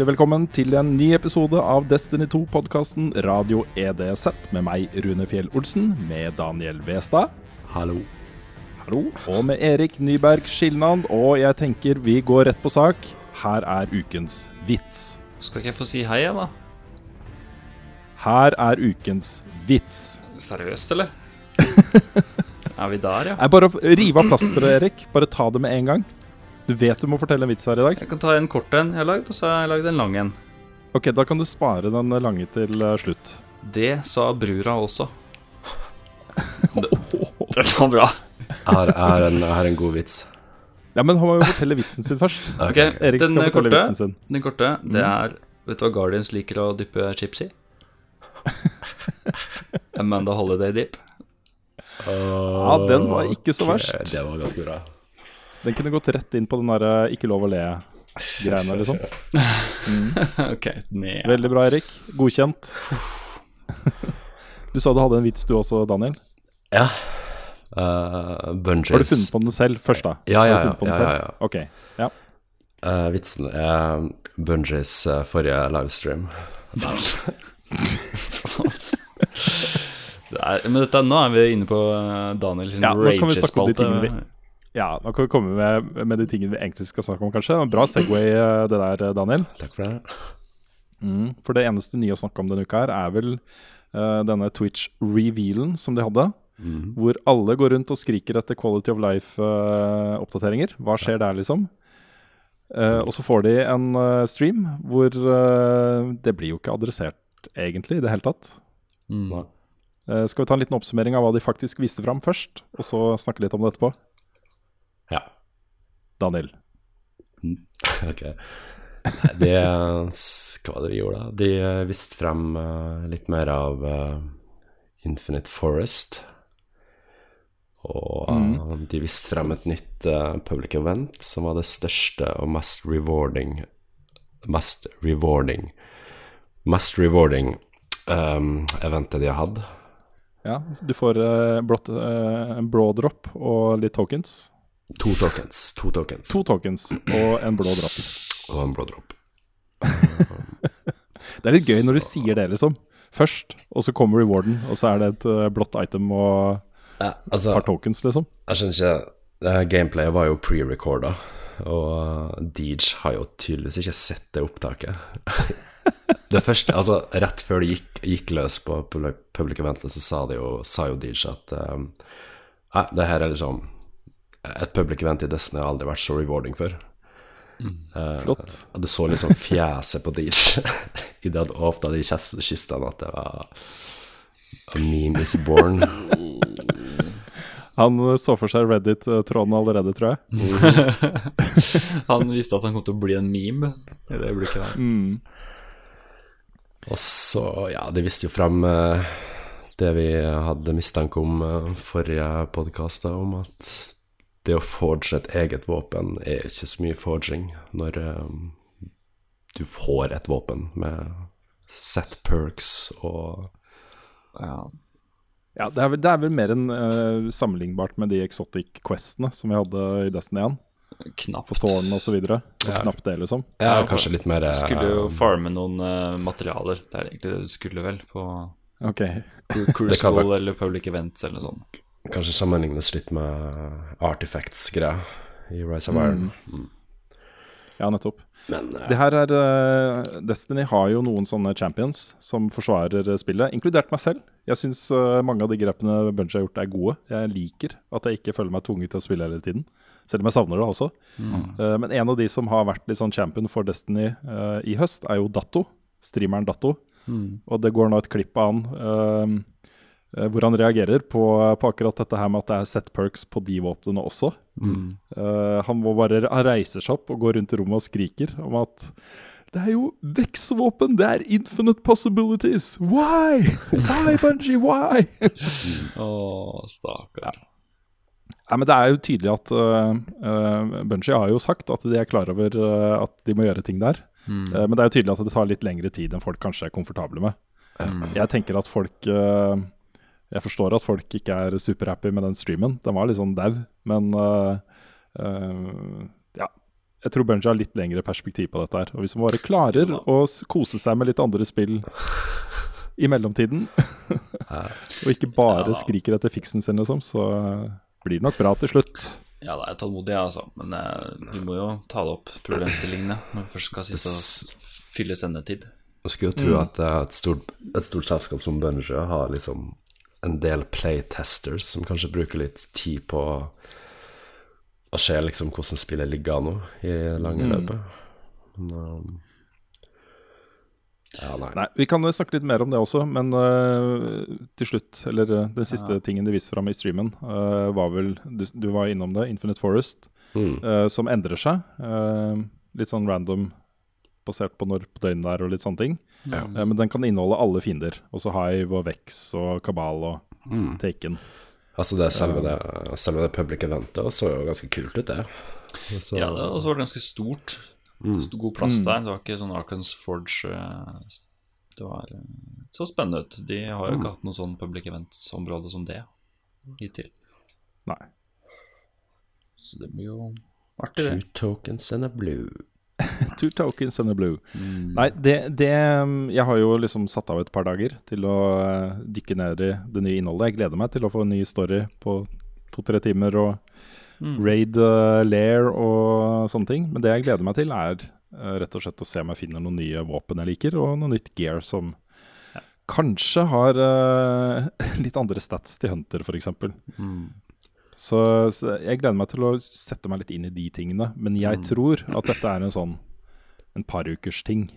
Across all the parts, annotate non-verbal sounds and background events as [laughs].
hjertelig velkommen til en ny episode av Destiny 2-podkasten Radio EDZ med meg, Rune Fjell Olsen, med Daniel Westad. Hallo. Hallo. Og med Erik Nyberg Skilnand. Og jeg tenker vi går rett på sak. Her er ukens vits. Skal ikke jeg få si hei da? Her er ukens vits. Seriøst, eller? [laughs] er vi der, ja? Jeg bare riv av plasteret, Erik. Bare ta det med en gang. Du vet du må fortelle en vits her i dag. Jeg kan ta en kort en jeg har lagd, og så har jeg lagd en lang en. Ok, Da kan du spare den lange til eh, slutt. Det sa brura også. det, [laughs] det var bra. Her er en, her er en god vits. Ja, Men han må jo fortelle vitsen sin først. [laughs] Ok, Erik den skal fortelle korte, vitsen sin. den korte, det er Vet du hva Guardians liker å dyppe chips i? [laughs] Amanda Holiday Dip. Ja, den var ikke så verst. Okay, Det var ganske bra. Den kunne gått rett inn på den der eh, ikke lov å le-greiene, liksom. [laughs] ok, ned. Veldig bra, Erik. Godkjent. Du sa du hadde en vits du også, Daniel. Ja. Uh, Bungees Har du funnet på den selv først, da? Ja, ja, ja, ja, ja, ja. Ok, ja. Uh, vitsen er Bungees uh, forrige livestream. [laughs] Det er, men dette, nå er vi inne på Daniels Ja, rage-spalte. Ja, nå kan vi komme med, med de tingene vi egentlig skal snakke om, kanskje. Bra Segway, eh, det der, eh, Daniel. Takk for det. Mm, for det eneste nye å snakke om denne uka her, er vel uh, denne Twitch-revealen som de hadde. Mm. Hvor alle går rundt og skriker etter Quality of Life-oppdateringer. Hva skjer der, liksom? Uh, og så får de en stream hvor det blir jo ikke adressert, egentlig, i det hele tatt. Mm. Skal vi ta en liten oppsummering av hva de faktisk viste fram først, og så snakke litt om det etterpå? Ja. Daniel. [laughs] Ok. De Hva de gjorde, da? De eh, viste frem eh, litt mer av eh, Infinite Forest. Og mm. de viste frem et nytt public event som var det største og mest rewarding Mest rewarding Mest rewarding um, eventet de har hatt. Ja, du får uh, blått, uh, en blå dropp og litt tokens. To tokens. To tokens. To tokens og en blå dropp. Og en blå dropp. [laughs] Det er litt gøy når du sier det, liksom. Først, og så kommer rewarden, og så er det et eh, blått item og Ja, altså, et par tokens, liksom. Jeg skjønner ikke Gameplayet var jo pre-recorda, og uh, Deej har jo tydeligvis ikke sett det opptaket. [laughs] det første, altså Rett før det gikk, gikk løs på public, eventet, så sa, jo, sa jo Deej at um, det her er liksom Et public event i Destiny har aldri vært så rewarding før. Mm, Flott. Uh, du så liksom fjeset på Deej idet han åpna de [laughs] kis- kistene, at det var A meme is born. Han eh, så for seg Reddit-tråden allerede, tror jeg. [laughs] Han visste at han kom til å bli en meme i det øyeblikket der. Mm. Og så, ja, de viste jo frem eh, det vi hadde mistanke om uh, forrige podkast, om at det å forge et eget våpen er ikke så mye forging når um, du får et våpen med set perks og Ja. Ja, det er, vel, det er vel mer enn uh, sammenlignbart med de exotic questene som vi hadde i Destiny 1. Knapt. På tårn og så videre. Og Ja. knapt det, liksom. Ja, Ja, kanskje litt mer Du eh, skulle jo farme noen uh, materialer. Det er egentlig det du skulle vel på Ok. Cruise Crucible eller Public Events eller noe sånt. Kanskje sammenlignes litt med Artifacts-greia i Rise of Iron. Ja, nettopp. Men uh, Det her er uh, Destiny har jo noen sånne champions som forsvarer eh, spillet, inkludert meg selv. Jeg syns mange av de grepene Bunch har gjort, er gode. Jeg liker at jeg ikke føler meg tvunget til å spille hele tiden. Selv om jeg savner det også. Eh, men en av de som har vært litt sånn champion for Destiny i høst, er jo Datto. Streameren Datto. Og det går nå et klipp av han hvor han reagerer på, på akkurat dette her med at det er set perks på de våpnene også. Eh, han må bare han reiser seg opp og går rundt i rommet og skriker om at det er jo vekstvåpen, Det er infinite possibilities! Why? Why, Bungie? Why? [laughs] Å, stakkar. Nei, men Det er jo tydelig at uh, Bunji Bungie har jo sagt at de er klar over uh, at de må gjøre ting der. Uh, men det er jo tydelig at det tar litt lengre tid enn folk kanskje er komfortable med. Jeg tenker at folk uh, Jeg forstår at folk ikke er superhappy med den streamen. Den var litt sånn dau, men uh, uh, ja. jeg tror Bungie har litt lengre perspektiv på dette her. Og hvis man bare klarer å kose seg med litt andre spill i mellomtiden, [laughs] og ikke bare Ja skriker etter fiksen sin, liksom, så blir det nok bra til slutt. Ja, da er tålmodig, jeg, altså. Men eh, vi må jo ta det opp, problemstillingene, når vi først skal sitte og fylle sendetid. Jeg skulle jo tro at eh, et stort, et stort selskap som Bungie har liksom en del playtesters som kanskje bruker litt tid på å se liksom hvordan spillet ligger an nå i lange løpet. Men um, Ja, nei. Nei, Vi kan snakke litt mer om det også, men uh, til slutt, eller uh, den siste tingen de viste fram i streamen, uh, var vel du, du var innom det, Infinite Forest, Mm. som endrer seg. litt sånn random basert på når på døgnet det er og litt sånne ting. Ja. Eh, men den kan inneholde alle fiender. Også Hive og Vex og Kabal og Mm. Taken. Altså det selve, det selve det public eventet så jo ganske kult ut, det. Så, Ja, det også var det ganske stort. Mm. Stod god plass der. Det var ikke sånn Arkans Forge eh, Det var eh, så spennende ut. De har jo ikke hatt noe sånn public event-område som det hittil. Nei. Så det blir jo artig, det. Two tokens and a blue. [laughs] Two tokens and a blue. Mm. Nei, det, det um, Jeg har jo liksom satt av et par dager til å uh, dykke ned i det nye innholdet. Jeg gleder meg til å få en ny story på to-tre timer og Mm. raid uh, lair og sånne ting. Men det jeg gleder meg til, er uh, rett og slett å se om jeg finner noen nye våpen jeg liker, og noe nytt gear som kanskje har uh, [laughs] litt andre stats til Hunter, f.eks. Mm. Så, så jeg gleder meg til å sette meg litt inn i de tingene. Men jeg tror at dette er en sånn en par ukers ting.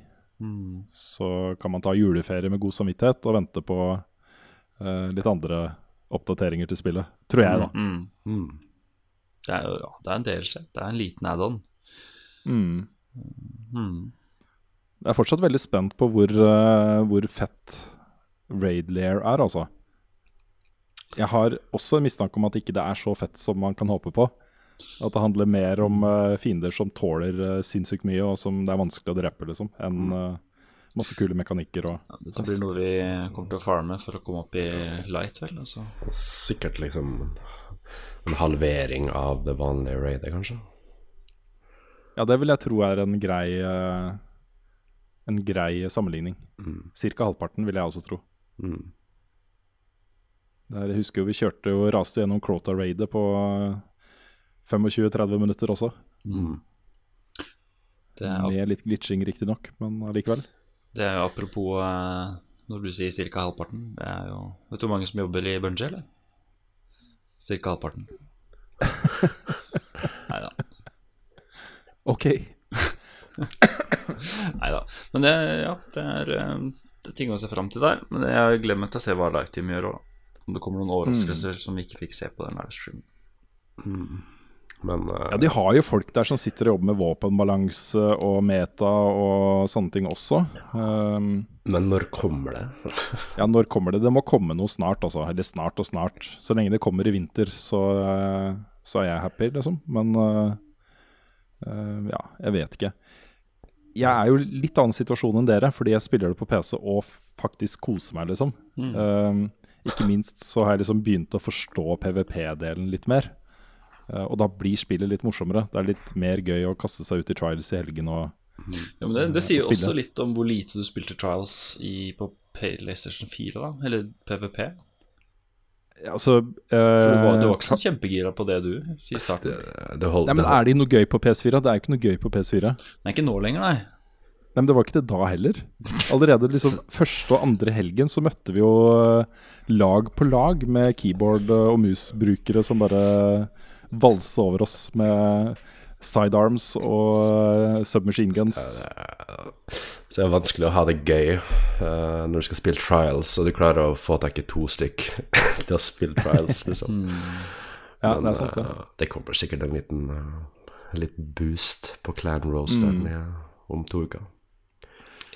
Mm. Så kan man ta juleferie med god samvittighet og vente på uh, litt andre oppdateringer til spillet. Tror jeg, da. Mm. Mm. Det er jo ja, det er en DLC. Det er en liten add-on. Mm. Mm. Jeg er fortsatt veldig spent på hvor, uh, hvor fett Raid Lair er, altså. Jeg har også en mistanke om at ikke det er så fett som man kan håpe på. At det handler mer om uh, fiender som tåler uh, sinnssykt mye, og som det er vanskelig å drepe, liksom, enn uh, masse kule mekanikker og Ja, dette blir noe vi kommer til å farme for å komme opp i light, vel. Altså. Sikkert liksom en halvering av det vanlige raidet, kanskje. Ja, det vil jeg tro er en grei En grei sammenligning. Mm. Cirka halvparten, vil jeg også tro. Mm. Der, husker jo vi kjørte og raste gjennom Crota-raidet på eh, 25-30 minutter også. Mm. Det er, Med litt glitching, riktignok, men allikevel. det er jo apropos eh, når du sier ca. halvparten. Det er jo Vet du hvor mange som jobber i Bungee, eller? Cirka halvparten. [laughs] Nei da. OK. [laughs] Neida. Men det, ja, det er, eh, det er ting å se fram til der. Men jeg gleder meg til å se hva Lifetime gjør òg. Om det kommer noen overraskelser som vi ikke fikk se på den livestreamen. Men uh, Ja, de har jo folk der som sitter og jobber med våpenbalanse og meta og sånne ting også. Um, Men når kommer det? [laughs] ja, når kommer det? Det må komme noe snart, altså. Eller snart og snart. Så lenge det kommer i vinter, så, uh, så er jeg happy, liksom. Men uh, eh, ja, jeg vet ikke. Jeg er jo litt annen situasjon enn dere, fordi jeg spiller det på PC og faktisk koser meg, liksom. Um, ikke minst så har jeg liksom begynt å forstå PVP-delen litt mer. Eh, og da blir spillet litt morsommere. Det er litt mer gøy å kaste seg ut i trials i helgen og Ja, men det, det sier jo også litt om hvor lite du spilte Trials i, på PlayStation 4, da. Eller PVP. ja, altså, For du var, du var eh, ikke sånn kjempegira på det, du, i Det, det holdt, Nei, men Er det noe gøy på PS4? Det er jo ikke noe gøy på PS4. Nei, ikke nå lenger, nei. Nei, men det var ikke det da heller. Allerede liksom [laughs] første og andre helgen så møtte vi jo eh, lag på lag med keyboard og mus-brukere som bare valste over oss med sidearms og eh, submachine guns. Så det er vanskelig å ha det gøy uh, når du skal spille trials, og du klarer å få tak i to stykk [laughs] til å spille trials, liksom. Ja, Men det sant, ja. det kommer sikkert en liten, uh, liten boost på clan roasteren Mm. ja, om to uker.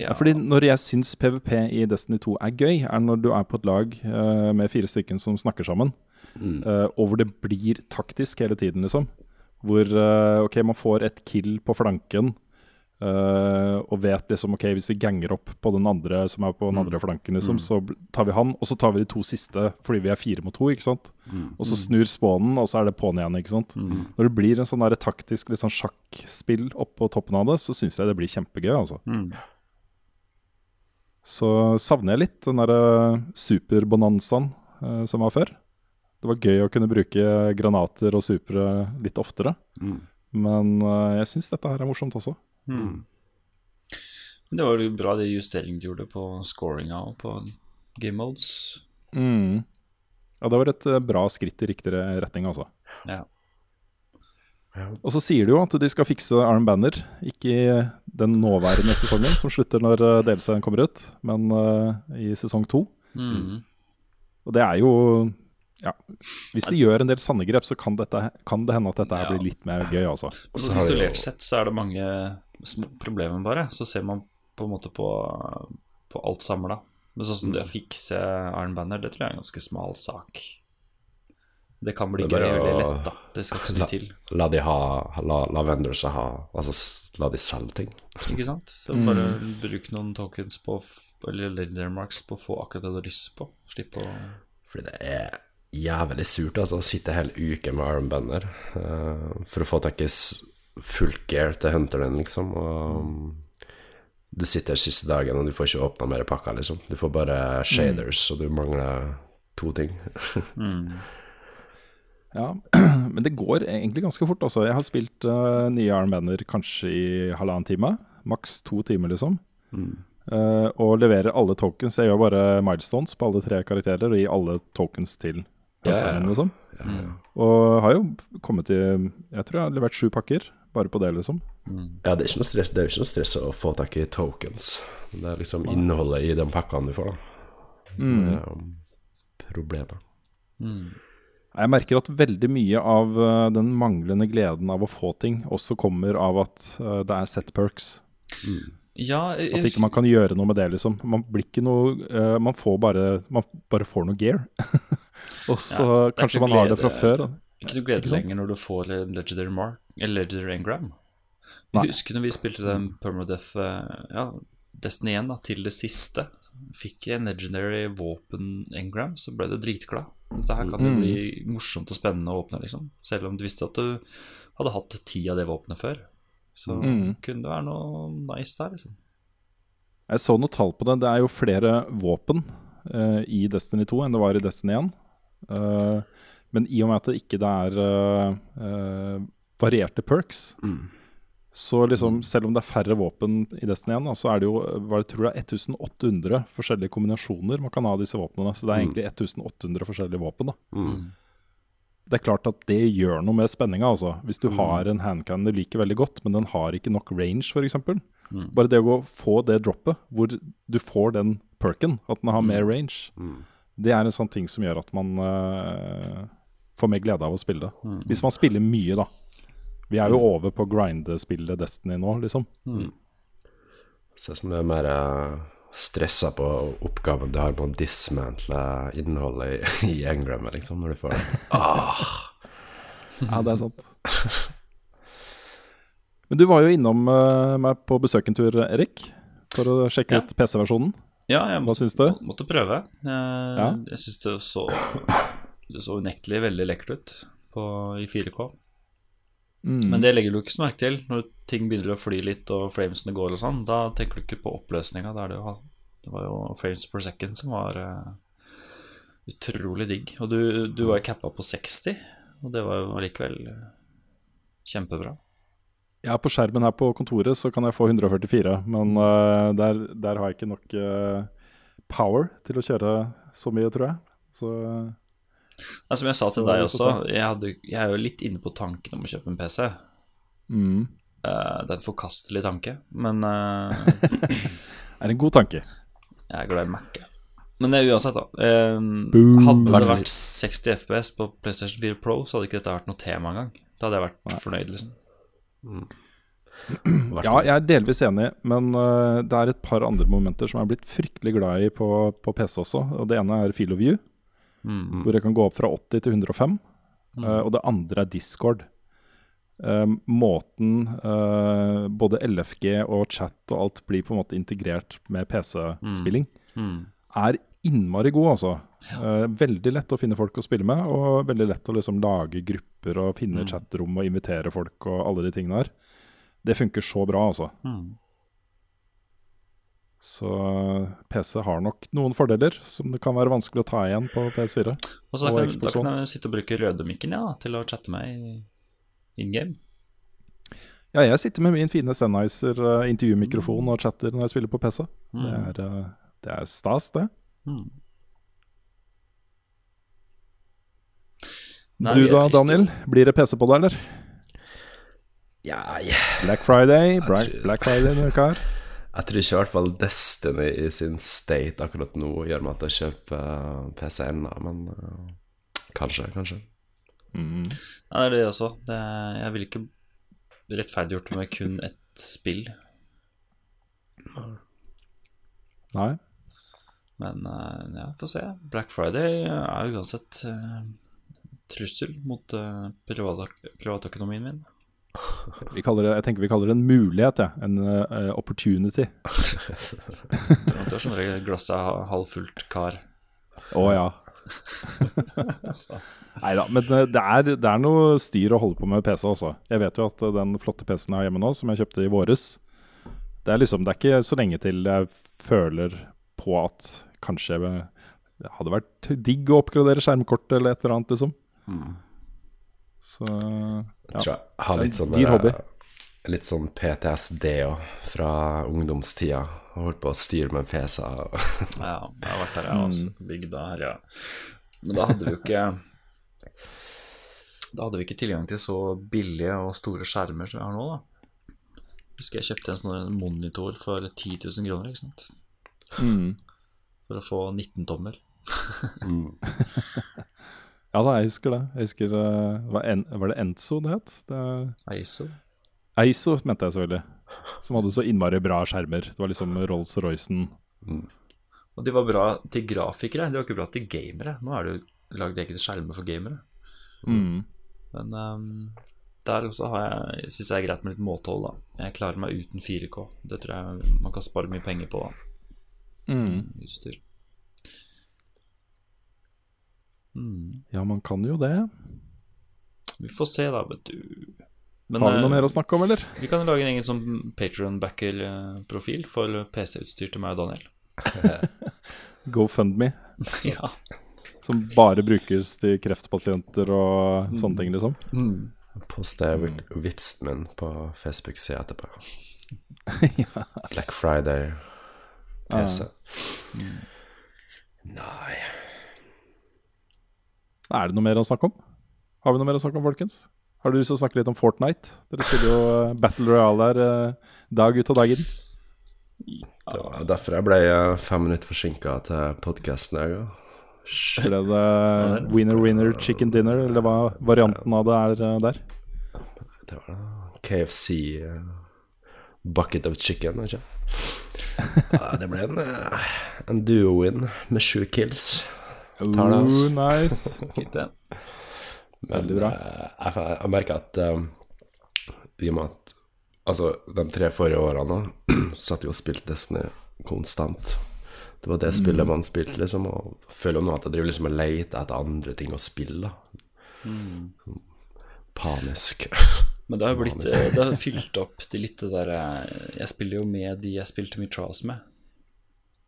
Ja, fordi når jeg syns PVP i Destiny 2 er gøy, er når du er på et lag uh, med fire stykker som snakker sammen, Mm. uh, og hvor det blir taktisk hele tiden, liksom. Hvor uh, OK, man får et kill på flanken, og vet liksom ok, hvis vi ganger opp på den andre som er på den andre flanken, liksom, så tar vi han, og så tar vi de to siste fordi vi er fire mot to, ikke sant. Og så snur spånen, og så er det på'n igjen, ikke sant. Når det blir en sånn der taktisk litt sånn sjakkspill oppå toppen av det, så syns jeg det blir kjempegøy, altså. Mm. Så savner jeg litt den derre superbonanzaen eh, som var før. Det var gøy å kunne bruke granater og supere litt oftere. Mm. Men eh, jeg syns dette her er morsomt også. Mm. Det var jo bra de justeringene de gjorde på scoringa og på game modes. Mm. Ja, det var et eh, bra skritt i riktig retning, altså. Ja. Og så sier de jo at de skal fikse Arm Banner, ikke i den nåværende sesongen, som slutter når uh, delserien kommer ut, men uh, i sesong to. Mm. Og det er jo ja, Hvis de gjør en del sanne grep, så kan, dette, kan det hende at dette Ja. blir litt mer gøy, altså. Og Så så har de jo- Isolert sett så er det mange små problemer, bare. Så ser man på en måte på, på alt samla. Men sånn som det å fikse Arn Banner, det tror jeg er en ganske smal sak. Det kan bli Det gøy lett, da. Det skal ikke så mye til. la de ha La, la vendors ha Altså, la de selge ting. Ikke sant? Så bare bruk noen tokens på Eller legendary marks på å få akkurat det du har lyst på. Slipp å Fordi det er jævlig surt, altså, å sitte hele uken uke med armbønder uh, for å få tak i fullt gear til hunteren, liksom. Og um, du sitter siste dagen, og du får ikke åpna mer pakker, liksom. Du får bare shaders, og du mangler to ting. [laughs] mm. Ja, [clears throat] men det går egentlig ganske fort. Altså. Jeg har spilt uh, nye Arm Banner kanskje i halvannen time. Maks to timer, liksom. Eh, og leverer alle tokens. Jeg gjør bare milestones på alle tre karakterer og gir alle tokens til Ja, ja, ja. karakteren, liksom. Mm. Og har jo kommet til Jeg tror jeg har levert sju pakker bare på det, liksom. Ja, det er ikke noe stress, det er jo ikke noe stress å få tak i tokens. Det er liksom innholdet i de pakkene du får, da. Det er jo problemet. Mm. Jeg merker at veldig mye av eh, den manglende gleden av å få ting også kommer av at eh, det er set perks. Ja, jeg, At ikke man kan gjøre noe med det, liksom. Man blir ikke noe eh, Man får bare Man bare får noe gear. [laughs] Og så Ja, kanskje man man har det fra før. da. Ikke noe glede Ikke lenger når du får en legendary mark Eller legendary engram. Jeg husker når vi spilte den permadeath Ja, Destiny 1 da, til det siste. Fikk jeg en legendary våpen engram, så ble du dritglad. Dette her kan jo Mm. bli morsomt og spennende å åpne, liksom. Selv om du visste at du hadde hatt ti av det våpenet før. Så Mm. kunne det være noe nice der, liksom. Jeg så noe tall på det. Det er jo flere våpen uh, i Destiny 2 enn det var i Destiny 1. Uh, men i og med at det ikke er uh, eh, varierte perks, så liksom, selv om det er færre våpen i Destiny 1, så er det jo hva jeg tror det er 1800 forskjellige kombinasjoner man kan ha av disse våpnene. Så det er egentlig 1800 forskjellige våpen. da. Mm. Det er klart at det gjør noe med spenninga. Altså. Hvis du har en handcan du liker veldig godt, men den har ikke nok range, f.eks. Mm. Bare det å få det droppet, hvor du får den perken, at den har mer range, Mm. det er en sånn ting som gjør at man uh, får mer glede av å spille det. Mm. Hvis man spiller mye, da. Vi er jo over på grindespillet Destiny nå, liksom. Ser ut som du er mer eh, stressa på oppgaven du har med å dismantle innholdet i, [laughs] i engrammet, liksom, når du får det. [laughs] Ah, Ja, det er sant. [laughs] Men du var jo innom eh, meg på besøk en tur, Erik, for å sjekke Ja. ut PC-versjonen. Ja, jeg Hva måtte, syns du? måtte prøve. Jeg, Ja. jeg syns det så Det så unektelig veldig lekkert ut på, i 4K. Mm. Men det legger du ikke så merke til når ting begynner å fly litt og framesene går og sånn. Da tenker du ikke på oppløsninga. Det, det var jo frames per second som var uh, utrolig digg. Og du, du var jo cappa på 60, og det var jo allikevel eh, kjempebra. Ja, på skjermen her på kontoret så kan jeg få 144, men uh, der, der har jeg ikke nok uh, power til å kjøre så mye, tror jeg. Så Nei, som jeg sa til Så deg også, jeg, hadde, jeg er jo litt inne på tanken om å kjøpe en PC. mm, Uh, det er en forkastelig tanke, men eh, [laughs] er en god tanke. jeg er glad i Mac. Men det er uansett, da. Boom. hadde det vært 60 FPS på PlayStation 4 Pro, så hadde ikke dette vært noe tema engang. Da hadde jeg vært fornøyd, liksom. [clears throat] Ja, jeg er delvis enig, men uh, det er et par andre momenter som jeg er blitt fryktelig glad i på, på PC også. Og Det ene er Feel of View, Mm. hvor jeg kan gå opp fra 80 til 105. eh, og det andre er Discord. Uh, måten uh, både LFG og chat og alt blir på en måte integrert med PC-spilling, Mm. er innmari god, altså. Veldig lett å finne folk å spille med, og veldig lett å liksom lage grupper og finne Mm. chatrom og invitere folk og alle de tingene der. Det funker så bra, altså. Mm. Så PC har nok noen fordeler som det kan være vanskelig å ta igjen på PS4. Og så da kan, da kan jeg sitte og bruke rødemikken ja, til å chatte meg in game. Ja, jeg sitter med min fine Sennheiser uh, intervjumikrofon og chatter når jeg spiller på PC. Det, Mm. er, eh, det er stas, det. Mm. du da, Daniel? Blir det PC på deg, eller? Ja, ja Black Friday, Black, Friday denne uka her. Jeg tror ikke i hvert fall Destiny i sin state akkurat nå gjør meg at jeg kjøper eh, PC ennå, men uh, kanskje, kanskje. Mm. Ja, det er det også. Det, jeg ville ikke rettferdiggjort med kun ett spill. Nei. Men uh, ja, får se. Black Friday er uansett uh, trussel mot uh, privat, privatøkonomien min. Vi kaller det, jeg tenker vi kaller det en mulighet, ja. en uh, opportunity. [laughs] Du er som regel glasset halvfullt kar. Å ja. [laughs] Nei da, men eh, det er, det er noe styr å holde på med PC også. Jeg vet jo at eh, den flotte PC-en jeg har hjemme nå, som jeg kjøpte i våres, det er liksom, det er ikke så lenge til jeg føler på at kanskje det hadde vært digg å oppgradere skjermkort eller et eller annet, liksom. Mm. Så. Jeg tror jeg har litt sånn Dyr hobby. Litt sånn PTSD òg, fra ungdomstida. Jeg holdt på å styre med PC-er. [laughs] Ja, jeg har vært der, jeg også. Bygda her, ja. Men da hadde vi jo ikke Da hadde vi ikke tilgang til så billige og store skjermer som vi har nå, da. Husker jeg kjøpte en sånn monitor for 10 000 kroner, ikke sant. Mm. For å få 19 tommer. Mm. [laughs] ja da, jeg husker det. Jeg husker, eh, var, en, var det Enzo det het? Det, Eiso? Eiso mente jeg selvfølgelig. Som hadde så innmari bra skjermer. Det var liksom Rolls-Roycen. Og de var bra til grafikere, de var ikke bra til gamere. Nå er det jo lagd egne skjermer for gamere. Mm. Men um, der også har jeg syns jeg er greit med litt måtehold, da. Jeg klarer meg uten 4K. Det tror jeg man kan spare mye penger på. da. Mm. Utstyr. Mm. Ja, man kan jo det. Vi får se, da, vet du. Men, Har vi noe eh, mer å snakke om, eller? Vi kan lage en egen sånn Patron-backer-profil for PC-utstyr til meg og Daniel. [laughs] GoFundMe. [laughs] ja. Som bare brukes til kreftpasienter og sånne ting, liksom. Mm. Poster Mm. vipsen min på Facebook-sida etterpå. [laughs] Black Friday, PC. Nei Er det noe mer å snakke om? Har vi noe mer å snakke om, folkens? Har du lyst til å snakke litt om Fortnite? Dere spiller jo eh, Battle Royale der eh, dag ut og dag inn. Det var derfor jeg ble eh, fem minutter forsinka til podkasten. Jeg òg. Ble det winner winner chicken dinner, eller hva varianten av det er der? Det var KFC bucket of chicken, ikke sant? [laughs] Det ble en, en duo-win med sju kills. Tar det, altså. Ooh, nice. [laughs] Fint, det. Men Veldig bra. eh, jeg, jeg merker at um, i og med at Altså, de tre forrige årene [clears throat] satt vi og spilte Destiny konstant. Det var det spillet Mm. man spilte, liksom. Og jeg føler jo nå at jeg driver liksom og leter etter andre ting å spille. Mm. Panisk. Men det har jo blitt [laughs] Det har fylt opp til litt det der eh, Jeg spiller jo med de jeg spilte mye Trials med,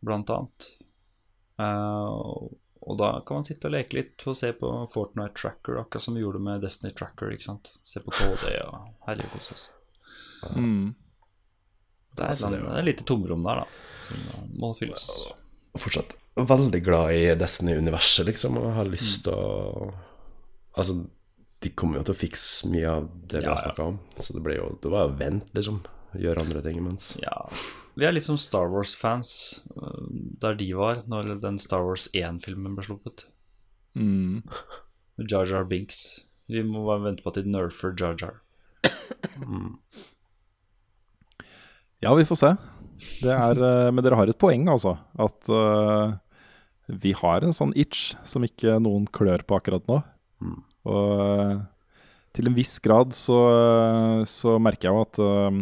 blant annet. Eh, og- da kan man sitte og leke litt og se på Fortnite Tracker, akkurat som vi gjorde med Destiny Tracker. ikke sant? Se på KD og herje kose oss. Mm. Det er, Altså, et er et lite tomrom der, da, som må fylles. Fortsatt veldig glad i Destiny-universet, liksom, og har Mm. lyst til å Altså, de kommer jo til å fikse mye av det vi Ja, har snakka om, så det ble jo Det var jo vent, liksom. Gjøre andre ting imens. Ja, vi er litt som Star Wars-fans, der de var når den Star Wars 1-filmen ble sluppet. Mm. Jar Jar Binks. Vi må bare vente på at de nerfer Jar Jar. Ja, vi får se. Det er, eh, men dere har et poeng, altså. At uh, vi har en sånn itch som ikke noen klør på akkurat nå. Mm. Og eh, til en viss grad så, så merker jeg jo at øh,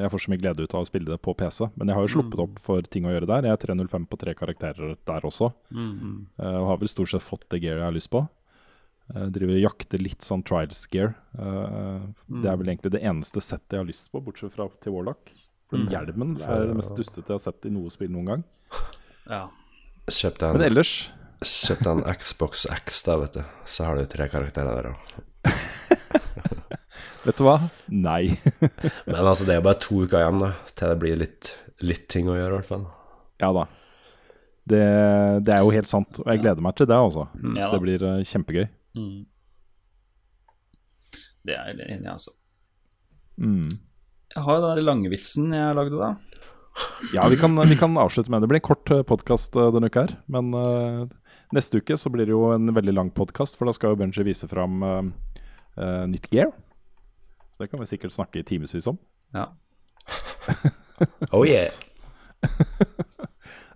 jeg får så mye glede ut av å spille det på PC. Men jeg har jo sluppet opp for ting å gjøre der. Jeg er 305 på tre karakterer der også. Mm. øh, og har vel stort sett fått det gear jeg har lyst på. Jeg driver og jakter litt sånn trials gear. Det er vel egentlig det eneste settet jeg har lyst på, bortsett fra til Warlock. Den Mm. hjelmen er det mest dustete jeg har sett i noe spill noen gang. Ja. Men ellers kjøp deg en Xbox X, da, vet du. Så har du tre karakterer der òg. [laughs] Vet du hva? Nei. [laughs] Men altså, det er bare to uker igjen da, til det blir litt, litt ting å gjøre, i hvert fall. ja da. Det, det er jo helt sant. Og jeg gleder meg til det, altså. Ja. Det blir eh, kjempegøy. Mm. Det er jeg enig i, altså. Mm. Jeg har jo den lange vitsen jeg lagde, da. Ja, vi kan, vi kan avslutte med det. Det blir en kort podkast denne uka her. Men uh, neste uke så blir det jo en veldig lang podkast, for da skal jo Benji vise fram uh, uh, nytt gear. Så det kan vi sikkert snakke i timevis om. Ja. [laughs] Oh yeah!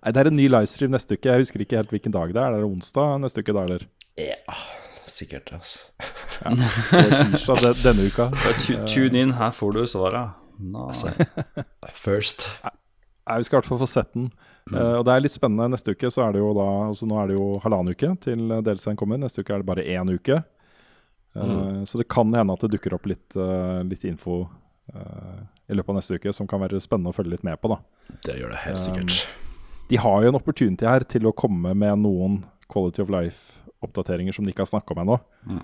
Nei, Det er en ny livestream neste uke. Jeg husker ikke helt hvilken dag det er. Det Er onsdag neste uke, da, eller? ja. Sikkert, altså. Det er tirsdag de, denne uka. [laughs] Tune in, her får du svaret. Nei. First. Nei, Vi skal i hvert fall få sett den. Eh, og det er litt spennende. Neste uke så er det jo da altså Nå er det jo halvannen uke til delscenen kommer. Neste uke er det bare én uke. Eh, Så det kan hende at det dukker opp litt, eh, litt info eh, i løpet av neste uke som kan være spennende å følge litt med på. da Det gjør det helt sikkert. De har jo en opportunity her til å komme med noen Quality of Life-oppdateringer som de ikke har snakka om ennå. Mm.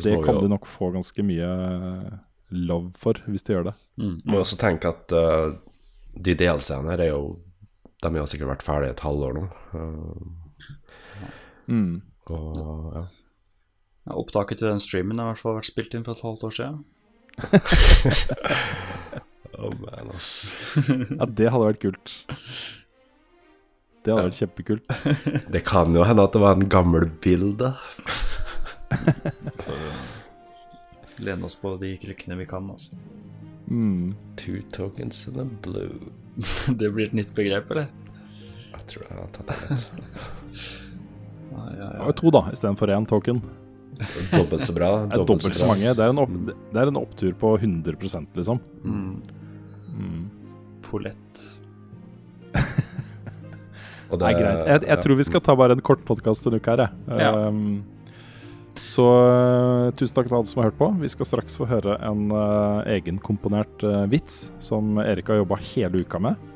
Det kan jo- de nok få ganske mye love for, hvis de gjør det. Mm. Må jo også tenke at uh, de DLC-ene her er jo De har sikkert vært ferdige et halvår nå. Uh, Mm. og ja. Ja, Opptaket til den streamen har i hvert fall vært spilt inn for et halvt år siden. [laughs] Oh, man, ass. [laughs] Ja, det hadde vært kult. Det hadde vært kjempekult. [laughs] Det kan jo hende at det var en gammel bilde. For lene oss på de krykkene vi kan, altså. Mm. Two tokens in a blue. Det blir et nytt begrep, eller? Jeg tror jeg har tatt det litt. Ja, ja, Det var jo to, da, istedenfor én token. Dobbelt så bra. Det er dobbelt så mange. Det er en, opp, det er en opptur på 100 liksom. Mm. Mm. Polett. Og Det er greit. Jeg, jeg tror vi skal ta bare en kort podkast en uke her, jeg. Ja. Um, så uh, tusen takk til alle som har hørt på. Vi skal straks få høre en uh, egenkomponert uh, vits som Erik har jobba hele uka med.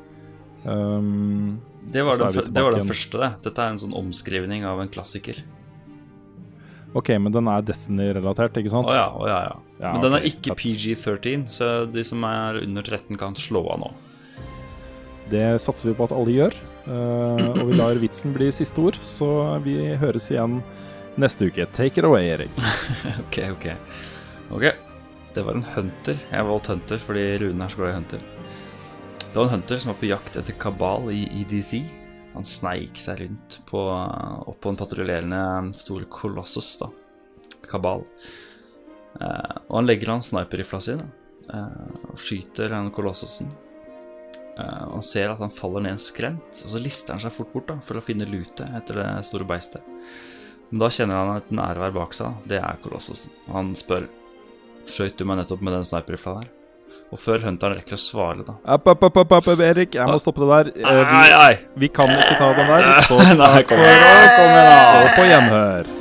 Um, Det var, den, det var den første, det. Dette er en sånn omskrivning av en klassiker. OK, men den er Destiny-relatert, ikke Å sant? ja, oh, ja, ja. Ja, Men den er ikke PG13, så de som er under 13 kan slå av nå. Det satser vi på at alle gjør. Uh, og vi lar vitsen bli siste ord, så vi høres igjen neste uke. Take it away, Erik. [laughs] Ok, ok. Ok, det var en hunter. Jeg valgte hunter fordi Rune er så glad i hunter. Det var en hunter som var på jakt etter kabal i EDC. Han sneik seg rundt på, opp på en patruljerende stor kolossus, da. Kabal. Eh, og han legger an sniperrifla si eh, og skyter den kolossusen. Eh, han ser at han faller ned en skrent, og så lister han seg fort bort da, for å finne lute etter det store beistet. Men da kjenner han et nærvær bak seg. Det er kolossusen. Han spør Skjøt du meg nettopp med den sniperrifla der? Og før hunteren rekker å svare, da App, app, app, app, Erik, jeg må stoppe det der. Eh, vi, vi kan ikke ta den der. [laughs] Så Nei, kom igjen, oss. kom igjen, da. På gjenhør.